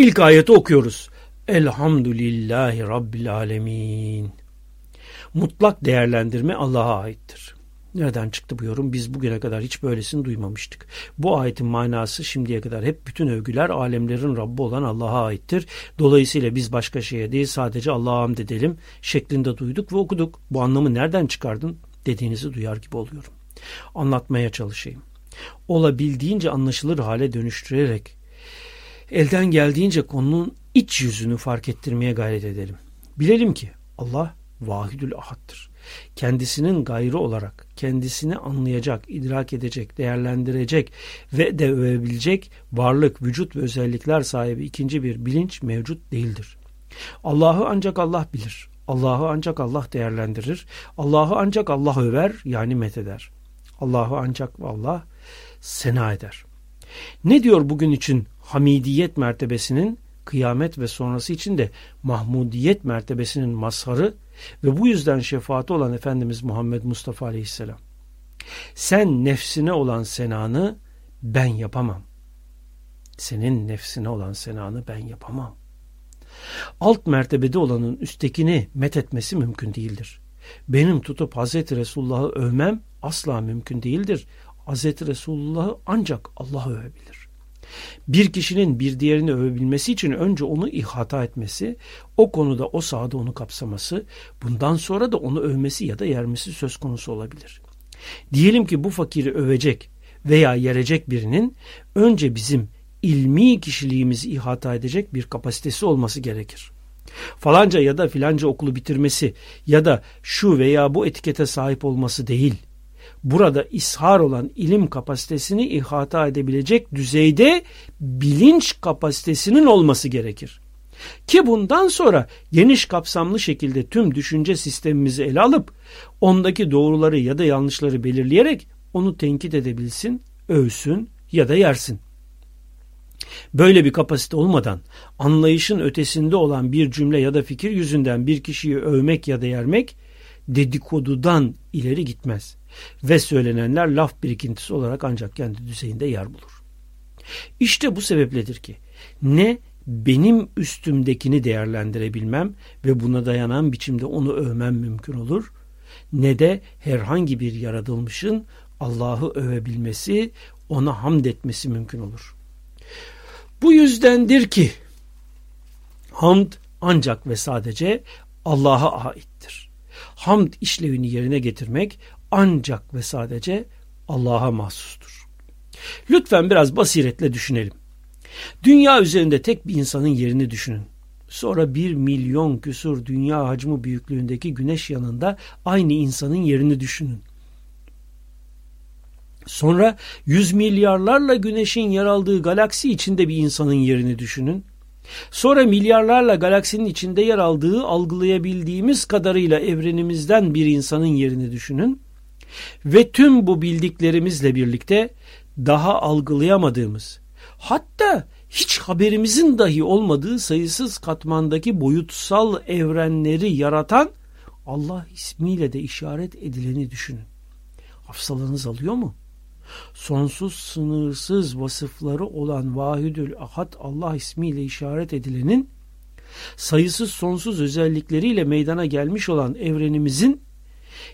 İlk ayeti okuyoruz. Elhamdülillahi Rabbil Alemin. Mutlak değerlendirme Allah'a aittir. Nereden çıktı bu yorum? Biz bugüne kadar hiç böylesini duymamıştık. Bu ayetin manası şimdiye kadar hep bütün övgüler alemlerin Rabbi olan Allah'a aittir. Dolayısıyla biz başka şeye değil sadece Allah'a hamd edelim şeklinde duyduk ve okuduk. Bu anlamı nereden çıkardın dediğinizi duyar gibi oluyorum. Anlatmaya çalışayım. Olabildiğince anlaşılır hale dönüştürerek elden geldiğince konunun iç yüzünü fark ettirmeye gayret edelim. Bilelim ki Allah vahidül ahattır. Kendisinin gayrı olarak kendisini anlayacak, idrak edecek, değerlendirecek ve de övebilecek varlık, vücut ve özellikler sahibi ikinci bir bilinç mevcut değildir. Allah'ı ancak Allah bilir. Allah'ı ancak Allah değerlendirir. Allah'ı ancak Allah över yani metheder. Allah'ı ancak Allah sena eder. Ne diyor bugün için hamidiyet mertebesinin kıyamet ve sonrası için de mahmudiyet mertebesinin mazharı ve bu yüzden şefaati olan Efendimiz Muhammed Mustafa Aleyhisselam. Sen nefsine olan senanı ben yapamam. Senin nefsine olan senanı ben yapamam. Alt mertebede olanın üsttekini met etmesi mümkün değildir. Benim tutup Hazreti Resulullah'ı övmem asla mümkün değildir. Hazreti Resulullah'ı ancak Allah övebilir. Bir kişinin bir diğerini övebilmesi için önce onu ihata etmesi, o konuda o sahada onu kapsaması, bundan sonra da onu övmesi ya da yermesi söz konusu olabilir. Diyelim ki bu fakiri övecek veya yerecek birinin önce bizim ilmi kişiliğimizi ihata edecek bir kapasitesi olması gerekir. Falanca ya da filanca okulu bitirmesi ya da şu veya bu etikete sahip olması değil burada ishar olan ilim kapasitesini ihata edebilecek düzeyde bilinç kapasitesinin olması gerekir. Ki bundan sonra geniş kapsamlı şekilde tüm düşünce sistemimizi ele alıp ondaki doğruları ya da yanlışları belirleyerek onu tenkit edebilsin, övsün ya da yersin. Böyle bir kapasite olmadan anlayışın ötesinde olan bir cümle ya da fikir yüzünden bir kişiyi övmek ya da yermek dedikodudan ileri gitmez ve söylenenler laf birikintisi olarak ancak kendi düzeyinde yer bulur. İşte bu sebepledir ki ne benim üstümdekini değerlendirebilmem ve buna dayanan biçimde onu övmem mümkün olur ne de herhangi bir yaratılmışın Allah'ı övebilmesi, ona hamd etmesi mümkün olur. Bu yüzdendir ki hamd ancak ve sadece Allah'a aittir. Hamd işlevini yerine getirmek ancak ve sadece Allah'a mahsustur. Lütfen biraz basiretle düşünelim. Dünya üzerinde tek bir insanın yerini düşünün. Sonra bir milyon küsur dünya hacmi büyüklüğündeki güneş yanında aynı insanın yerini düşünün. Sonra yüz milyarlarla güneşin yer aldığı galaksi içinde bir insanın yerini düşünün. Sonra milyarlarla galaksinin içinde yer aldığı algılayabildiğimiz kadarıyla evrenimizden bir insanın yerini düşünün. Ve tüm bu bildiklerimizle birlikte daha algılayamadığımız, hatta hiç haberimizin dahi olmadığı sayısız katmandaki boyutsal evrenleri yaratan Allah ismiyle de işaret edileni düşünün. Hafsalanız alıyor mu? Sonsuz sınırsız vasıfları olan Vahidül Ahad Allah ismiyle işaret edilenin sayısız sonsuz özellikleriyle meydana gelmiş olan evrenimizin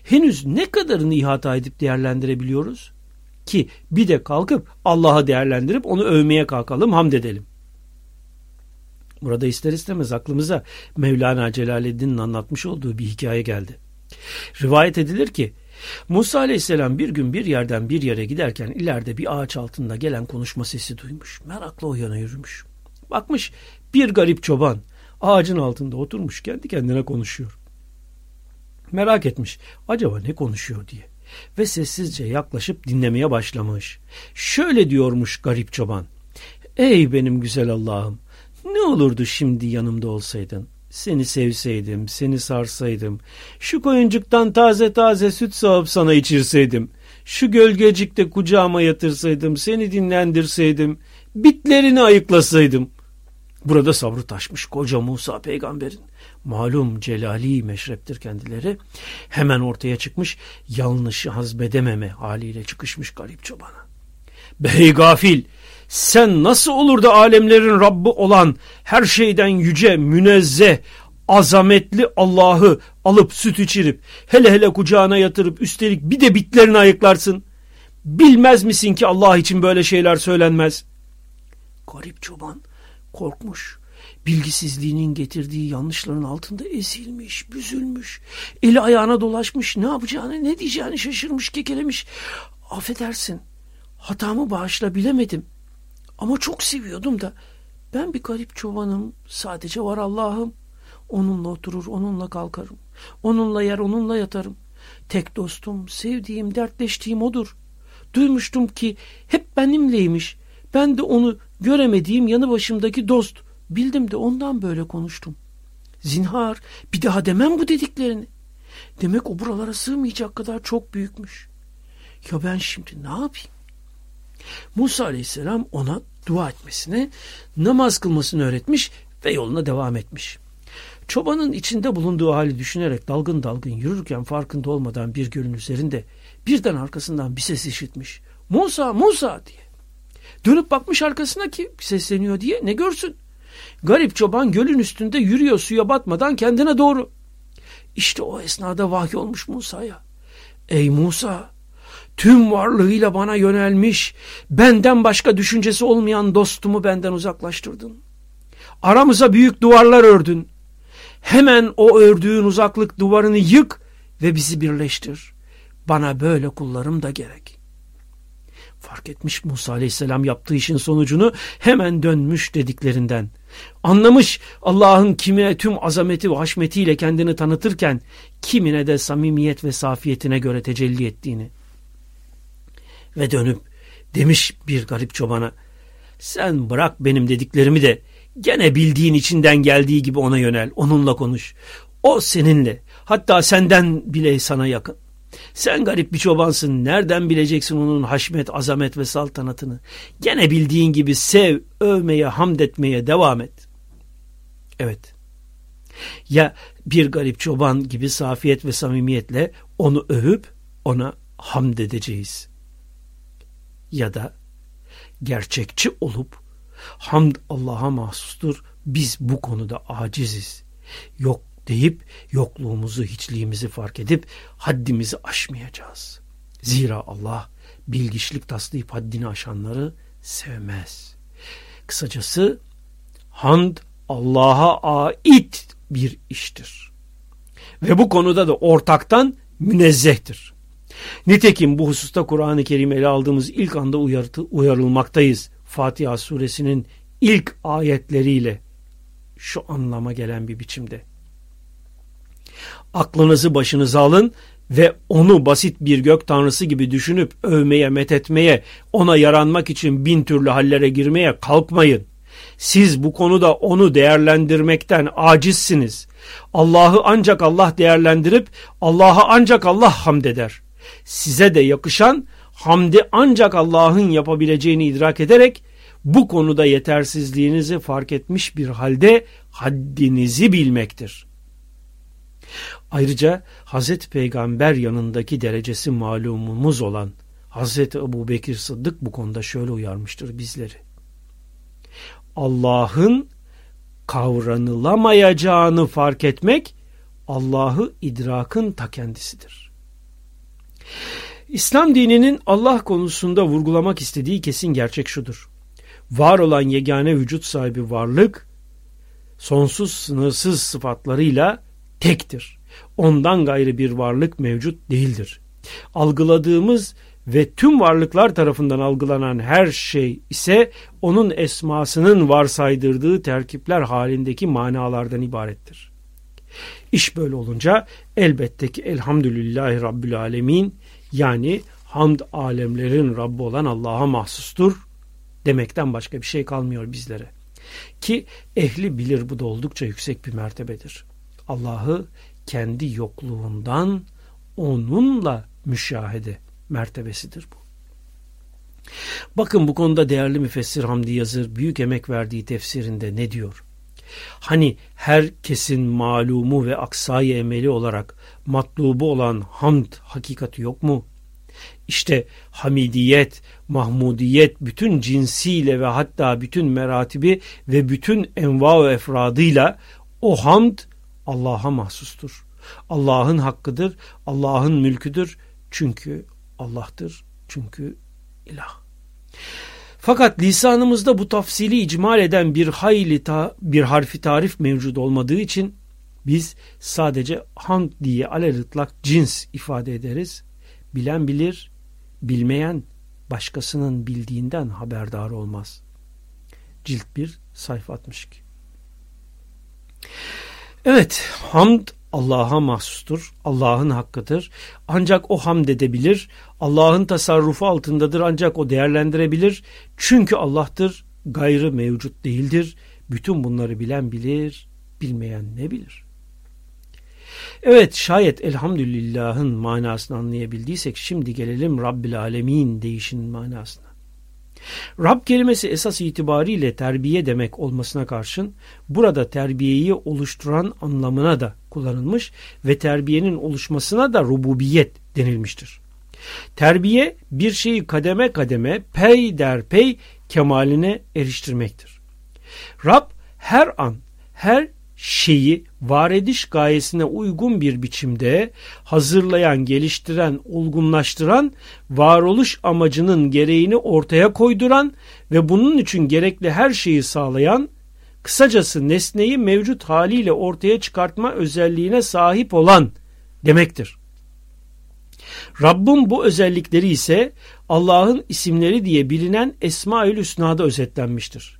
henüz ne kadarını ihata edip değerlendirebiliyoruz? Ki bir de kalkıp Allah'a değerlendirip onu övmeye kalkalım, hamd edelim. Burada ister istemez aklımıza Mevlana Celaleddin'in anlatmış olduğu bir hikaye geldi. Rivayet edilir ki Musa Aleyhisselam bir gün bir yerden bir yere giderken ileride bir ağaç altında gelen konuşma sesi duymuş. Merakla o yana yürümüş. Bakmış bir garip çoban ağacın altında oturmuş kendi kendine konuşuyor. Merak etmiş acaba ne konuşuyor diye ve sessizce yaklaşıp dinlemeye başlamış. Şöyle diyormuş garip çoban. Ey benim güzel Allah'ım ne olurdu şimdi yanımda olsaydın? Seni sevseydim, seni sarsaydım, şu koyuncuktan taze taze süt sağıp sana içirseydim, şu gölgecikte kucağıma yatırsaydım, seni dinlendirseydim, bitlerini ayıklasaydım. Burada sabrı taşmış koca Musa peygamberin. Malum celali meşreptir kendileri. Hemen ortaya çıkmış yanlışı hazbedememe haliyle çıkışmış garip çobana. Bey gafil sen nasıl olur da alemlerin Rabbi olan her şeyden yüce, münezzeh, azametli Allah'ı alıp süt içirip hele hele kucağına yatırıp üstelik bir de bitlerini ayıklarsın. Bilmez misin ki Allah için böyle şeyler söylenmez? Garip çoban korkmuş. Bilgisizliğinin getirdiği yanlışların altında ezilmiş, büzülmüş. Eli ayağına dolaşmış, ne yapacağını, ne diyeceğini şaşırmış, kekelemiş. Affedersin, hatamı bağışla bilemedim. Ama çok seviyordum da. Ben bir garip çobanım, sadece var Allah'ım. Onunla oturur, onunla kalkarım. Onunla yer, onunla yatarım. Tek dostum, sevdiğim, dertleştiğim odur. Duymuştum ki hep benimleymiş. Ben de onu göremediğim yanı başımdaki dost. Bildim de ondan böyle konuştum. Zinhar bir daha demem bu dediklerini. Demek o buralara sığmayacak kadar çok büyükmüş. Ya ben şimdi ne yapayım? Musa aleyhisselam ona dua etmesini, namaz kılmasını öğretmiş ve yoluna devam etmiş. Çobanın içinde bulunduğu hali düşünerek dalgın dalgın yürürken farkında olmadan bir gölün üzerinde birden arkasından bir ses işitmiş. Musa, Musa diye. Dönüp bakmış arkasına ki sesleniyor diye ne görsün? Garip çoban gölün üstünde yürüyor suya batmadan kendine doğru. İşte o esnada vahiy olmuş Musa'ya. Ey Musa! Tüm varlığıyla bana yönelmiş, benden başka düşüncesi olmayan dostumu benden uzaklaştırdın. Aramıza büyük duvarlar ördün. Hemen o ördüğün uzaklık duvarını yık ve bizi birleştir. Bana böyle kullarım da gerek. Fark etmiş Musa aleyhisselam yaptığı işin sonucunu hemen dönmüş dediklerinden. Anlamış Allah'ın kime tüm azameti ve haşmetiyle kendini tanıtırken kimine de samimiyet ve safiyetine göre tecelli ettiğini. Ve dönüp demiş bir garip çobana sen bırak benim dediklerimi de gene bildiğin içinden geldiği gibi ona yönel onunla konuş. O seninle hatta senden bile sana yakın. Sen garip bir çobansın. Nereden bileceksin onun haşmet, azamet ve saltanatını? Gene bildiğin gibi sev, övmeye, hamd etmeye devam et. Evet. Ya bir garip çoban gibi safiyet ve samimiyetle onu övüp ona hamd edeceğiz. Ya da gerçekçi olup hamd Allah'a mahsustur. Biz bu konuda aciziz. Yok deyip yokluğumuzu, hiçliğimizi fark edip haddimizi aşmayacağız. Zira Allah bilgiçlik taslayıp haddini aşanları sevmez. Kısacası hamd Allah'a ait bir iştir. Ve bu konuda da ortaktan münezzehtir. Nitekim bu hususta Kur'an-ı Kerim ele aldığımız ilk anda uyartı, uyarılmaktayız. Fatiha suresinin ilk ayetleriyle şu anlama gelen bir biçimde. Aklınızı başınıza alın ve onu basit bir gök tanrısı gibi düşünüp övmeye, methetmeye, ona yaranmak için bin türlü hallere girmeye kalkmayın. Siz bu konuda onu değerlendirmekten acizsiniz. Allah'ı ancak Allah değerlendirip Allah'a ancak Allah hamd eder. Size de yakışan hamdi ancak Allah'ın yapabileceğini idrak ederek bu konuda yetersizliğinizi fark etmiş bir halde haddinizi bilmektir. Ayrıca Hazreti Peygamber yanındaki derecesi malumumuz olan Hazreti Ebu Bekir Sıddık bu konuda şöyle uyarmıştır bizleri. Allah'ın kavranılamayacağını fark etmek Allah'ı idrakın ta kendisidir. İslam dininin Allah konusunda vurgulamak istediği kesin gerçek şudur. Var olan yegane vücut sahibi varlık sonsuz sınırsız sıfatlarıyla tektir. Ondan gayrı bir varlık mevcut değildir. Algıladığımız ve tüm varlıklar tarafından algılanan her şey ise onun esmasının varsaydırdığı terkipler halindeki manalardan ibarettir. İş böyle olunca elbette ki elhamdülillahi Rabbül Alemin yani hamd alemlerin Rabbi olan Allah'a mahsustur demekten başka bir şey kalmıyor bizlere. Ki ehli bilir bu da oldukça yüksek bir mertebedir. Allah'ı kendi yokluğundan onunla müşahede mertebesidir bu. Bakın bu konuda değerli müfessir Hamdi Yazır büyük emek verdiği tefsirinde ne diyor? Hani herkesin malumu ve aksayı emeli olarak matlubu olan hamd hakikati yok mu? İşte hamidiyet, mahmudiyet bütün cinsiyle ve hatta bütün meratibi ve bütün enva ve efradıyla o hamd Allah'a mahsustur. Allah'ın hakkıdır, Allah'ın mülküdür. Çünkü Allah'tır, çünkü ilah. Fakat lisanımızda bu tafsili icmal eden bir hayli ta, bir harfi tarif mevcut olmadığı için biz sadece hamd diye alelitlak cins ifade ederiz. Bilen bilir, bilmeyen başkasının bildiğinden haberdar olmaz. Cilt 1 sayfa 62. Evet, hamd Allah'a mahsustur. Allah'ın hakkıdır. Ancak o hamd edebilir. Allah'ın tasarrufu altındadır ancak o değerlendirebilir. Çünkü Allah'tır, gayrı mevcut değildir. Bütün bunları bilen bilir, bilmeyen ne bilir? Evet şayet elhamdülillahın manasını anlayabildiysek şimdi gelelim Rabbil Alemin değişinin manasına. Rab kelimesi esas itibariyle terbiye demek olmasına karşın burada terbiyeyi oluşturan anlamına da kullanılmış ve terbiyenin oluşmasına da rububiyet denilmiştir. Terbiye bir şeyi kademe kademe pey der pey kemaline eriştirmektir. Rab her an her şeyi var ediş gayesine uygun bir biçimde hazırlayan, geliştiren, olgunlaştıran, varoluş amacının gereğini ortaya koyduran ve bunun için gerekli her şeyi sağlayan, kısacası nesneyi mevcut haliyle ortaya çıkartma özelliğine sahip olan demektir. Rabbin bu özellikleri ise Allah'ın isimleri diye bilinen Esma-ül Hüsna'da özetlenmiştir.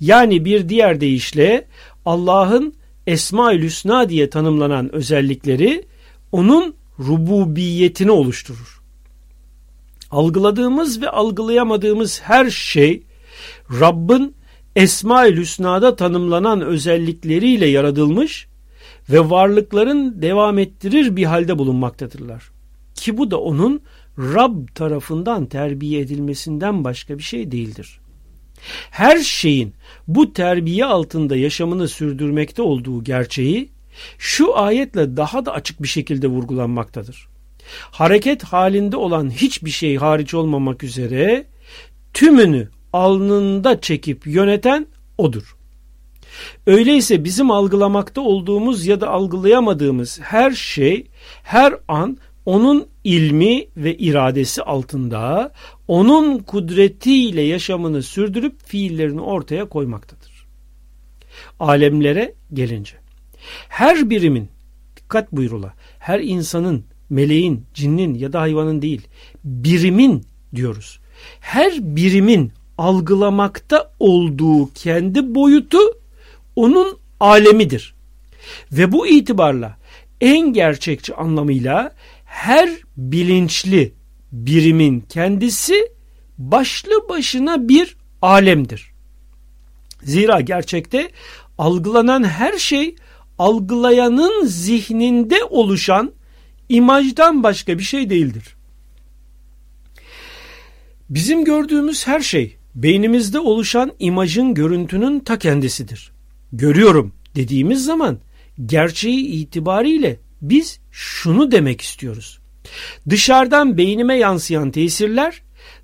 Yani bir diğer deyişle Allah'ın Esma-ül Hüsna diye tanımlanan özellikleri onun rububiyetini oluşturur. Algıladığımız ve algılayamadığımız her şey Rabbin Esma-ül Hüsna'da tanımlanan özellikleriyle yaratılmış ve varlıkların devam ettirir bir halde bulunmaktadırlar. Ki bu da onun Rab tarafından terbiye edilmesinden başka bir şey değildir. Her şeyin bu terbiye altında yaşamını sürdürmekte olduğu gerçeği şu ayetle daha da açık bir şekilde vurgulanmaktadır. Hareket halinde olan hiçbir şey hariç olmamak üzere tümünü alnında çekip yöneten odur. Öyleyse bizim algılamakta olduğumuz ya da algılayamadığımız her şey her an onun ilmi ve iradesi altında onun kudretiyle yaşamını sürdürüp fiillerini ortaya koymaktadır. Alemlere gelince her birimin dikkat buyrula her insanın, meleğin, cinnin ya da hayvanın değil birimin diyoruz. Her birimin algılamakta olduğu kendi boyutu onun alemidir. Ve bu itibarla en gerçekçi anlamıyla her bilinçli birimin kendisi başlı başına bir alemdir. Zira gerçekte algılanan her şey algılayanın zihninde oluşan imajdan başka bir şey değildir. Bizim gördüğümüz her şey beynimizde oluşan imajın görüntünün ta kendisidir. Görüyorum dediğimiz zaman gerçeği itibariyle biz şunu demek istiyoruz. Dışarıdan beynime yansıyan tesirler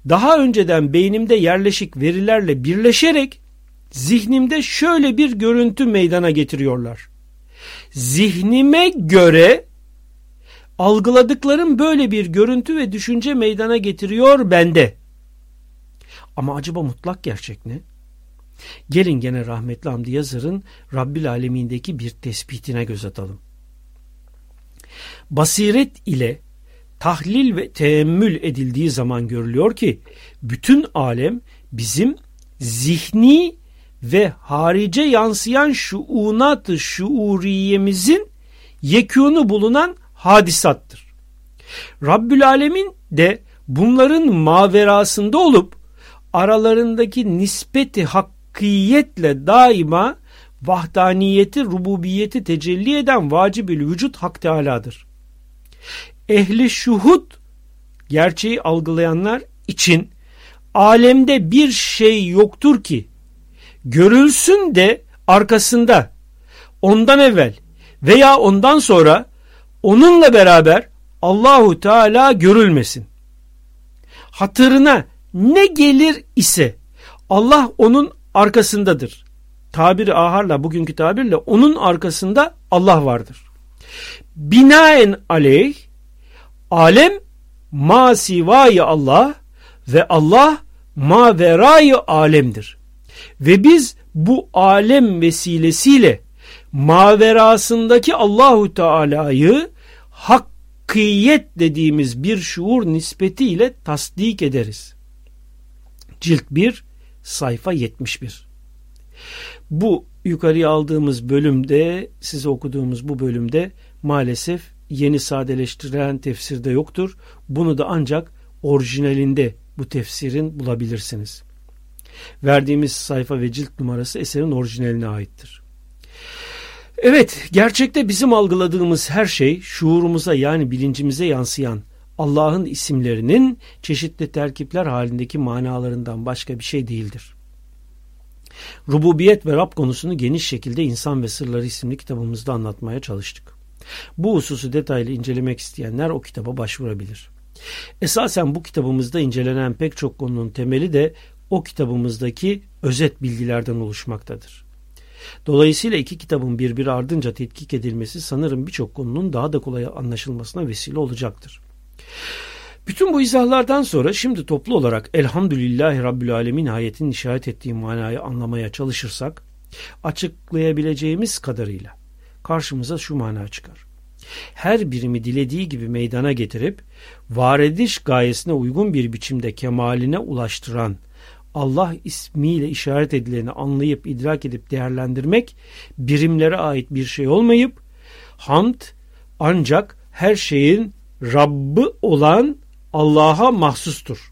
daha önceden beynimde yerleşik verilerle birleşerek zihnimde şöyle bir görüntü meydana getiriyorlar. Zihnime göre algıladıklarım böyle bir görüntü ve düşünce meydana getiriyor bende. Ama acaba mutlak gerçek ne? Gelin gene rahmetli Hamdi Yazır'ın Rabbil Alemindeki bir tespitine göz atalım. Basiret ile tahlil ve teemmül edildiği zaman görülüyor ki bütün alem bizim zihni ve harice yansıyan şuunat-ı şuuriyemizin yekûnu bulunan hadisattır. Rabbül Alemin de bunların maverasında olup aralarındaki nispeti hakkiyetle daima vahdaniyeti, rububiyeti tecelli eden vacibül vücut hak tealadır. Ehli şuhud gerçeği algılayanlar için alemde bir şey yoktur ki görülsün de arkasında ondan evvel veya ondan sonra onunla beraber Allahu Teala görülmesin. hatırına ne gelir ise Allah onun arkasındadır. Tabiri aharla bugünkü tabirle onun arkasında Allah vardır. Binaen aleyh alem ma sivayı Allah ve Allah ma verayı alemdir. Ve biz bu alem vesilesiyle maverasındaki Allahu Teala'yı hakkiyet dediğimiz bir şuur nispetiyle tasdik ederiz. Cilt 1 sayfa 71. Bu yukarıya aldığımız bölümde size okuduğumuz bu bölümde maalesef yeni sadeleştirilen tefsirde yoktur. Bunu da ancak orijinalinde bu tefsirin bulabilirsiniz. Verdiğimiz sayfa ve cilt numarası eserin orijinaline aittir. Evet, gerçekte bizim algıladığımız her şey şuurumuza yani bilincimize yansıyan Allah'ın isimlerinin çeşitli terkipler halindeki manalarından başka bir şey değildir. Rububiyet ve Rab konusunu geniş şekilde İnsan ve Sırları isimli kitabımızda anlatmaya çalıştık. Bu hususu detaylı incelemek isteyenler o kitaba başvurabilir. Esasen bu kitabımızda incelenen pek çok konunun temeli de o kitabımızdaki özet bilgilerden oluşmaktadır. Dolayısıyla iki kitabın birbiri ardınca tetkik edilmesi sanırım birçok konunun daha da kolay anlaşılmasına vesile olacaktır. Bütün bu izahlardan sonra şimdi toplu olarak Elhamdülillahi Rabbül Alemin ayetinin işaret ettiği manayı anlamaya çalışırsak açıklayabileceğimiz kadarıyla karşımıza şu mana çıkar. Her birimi dilediği gibi meydana getirip var ediş gayesine uygun bir biçimde kemaline ulaştıran Allah ismiyle işaret edileni anlayıp idrak edip değerlendirmek birimlere ait bir şey olmayıp hamd ancak her şeyin Rabbı olan Allah'a mahsustur.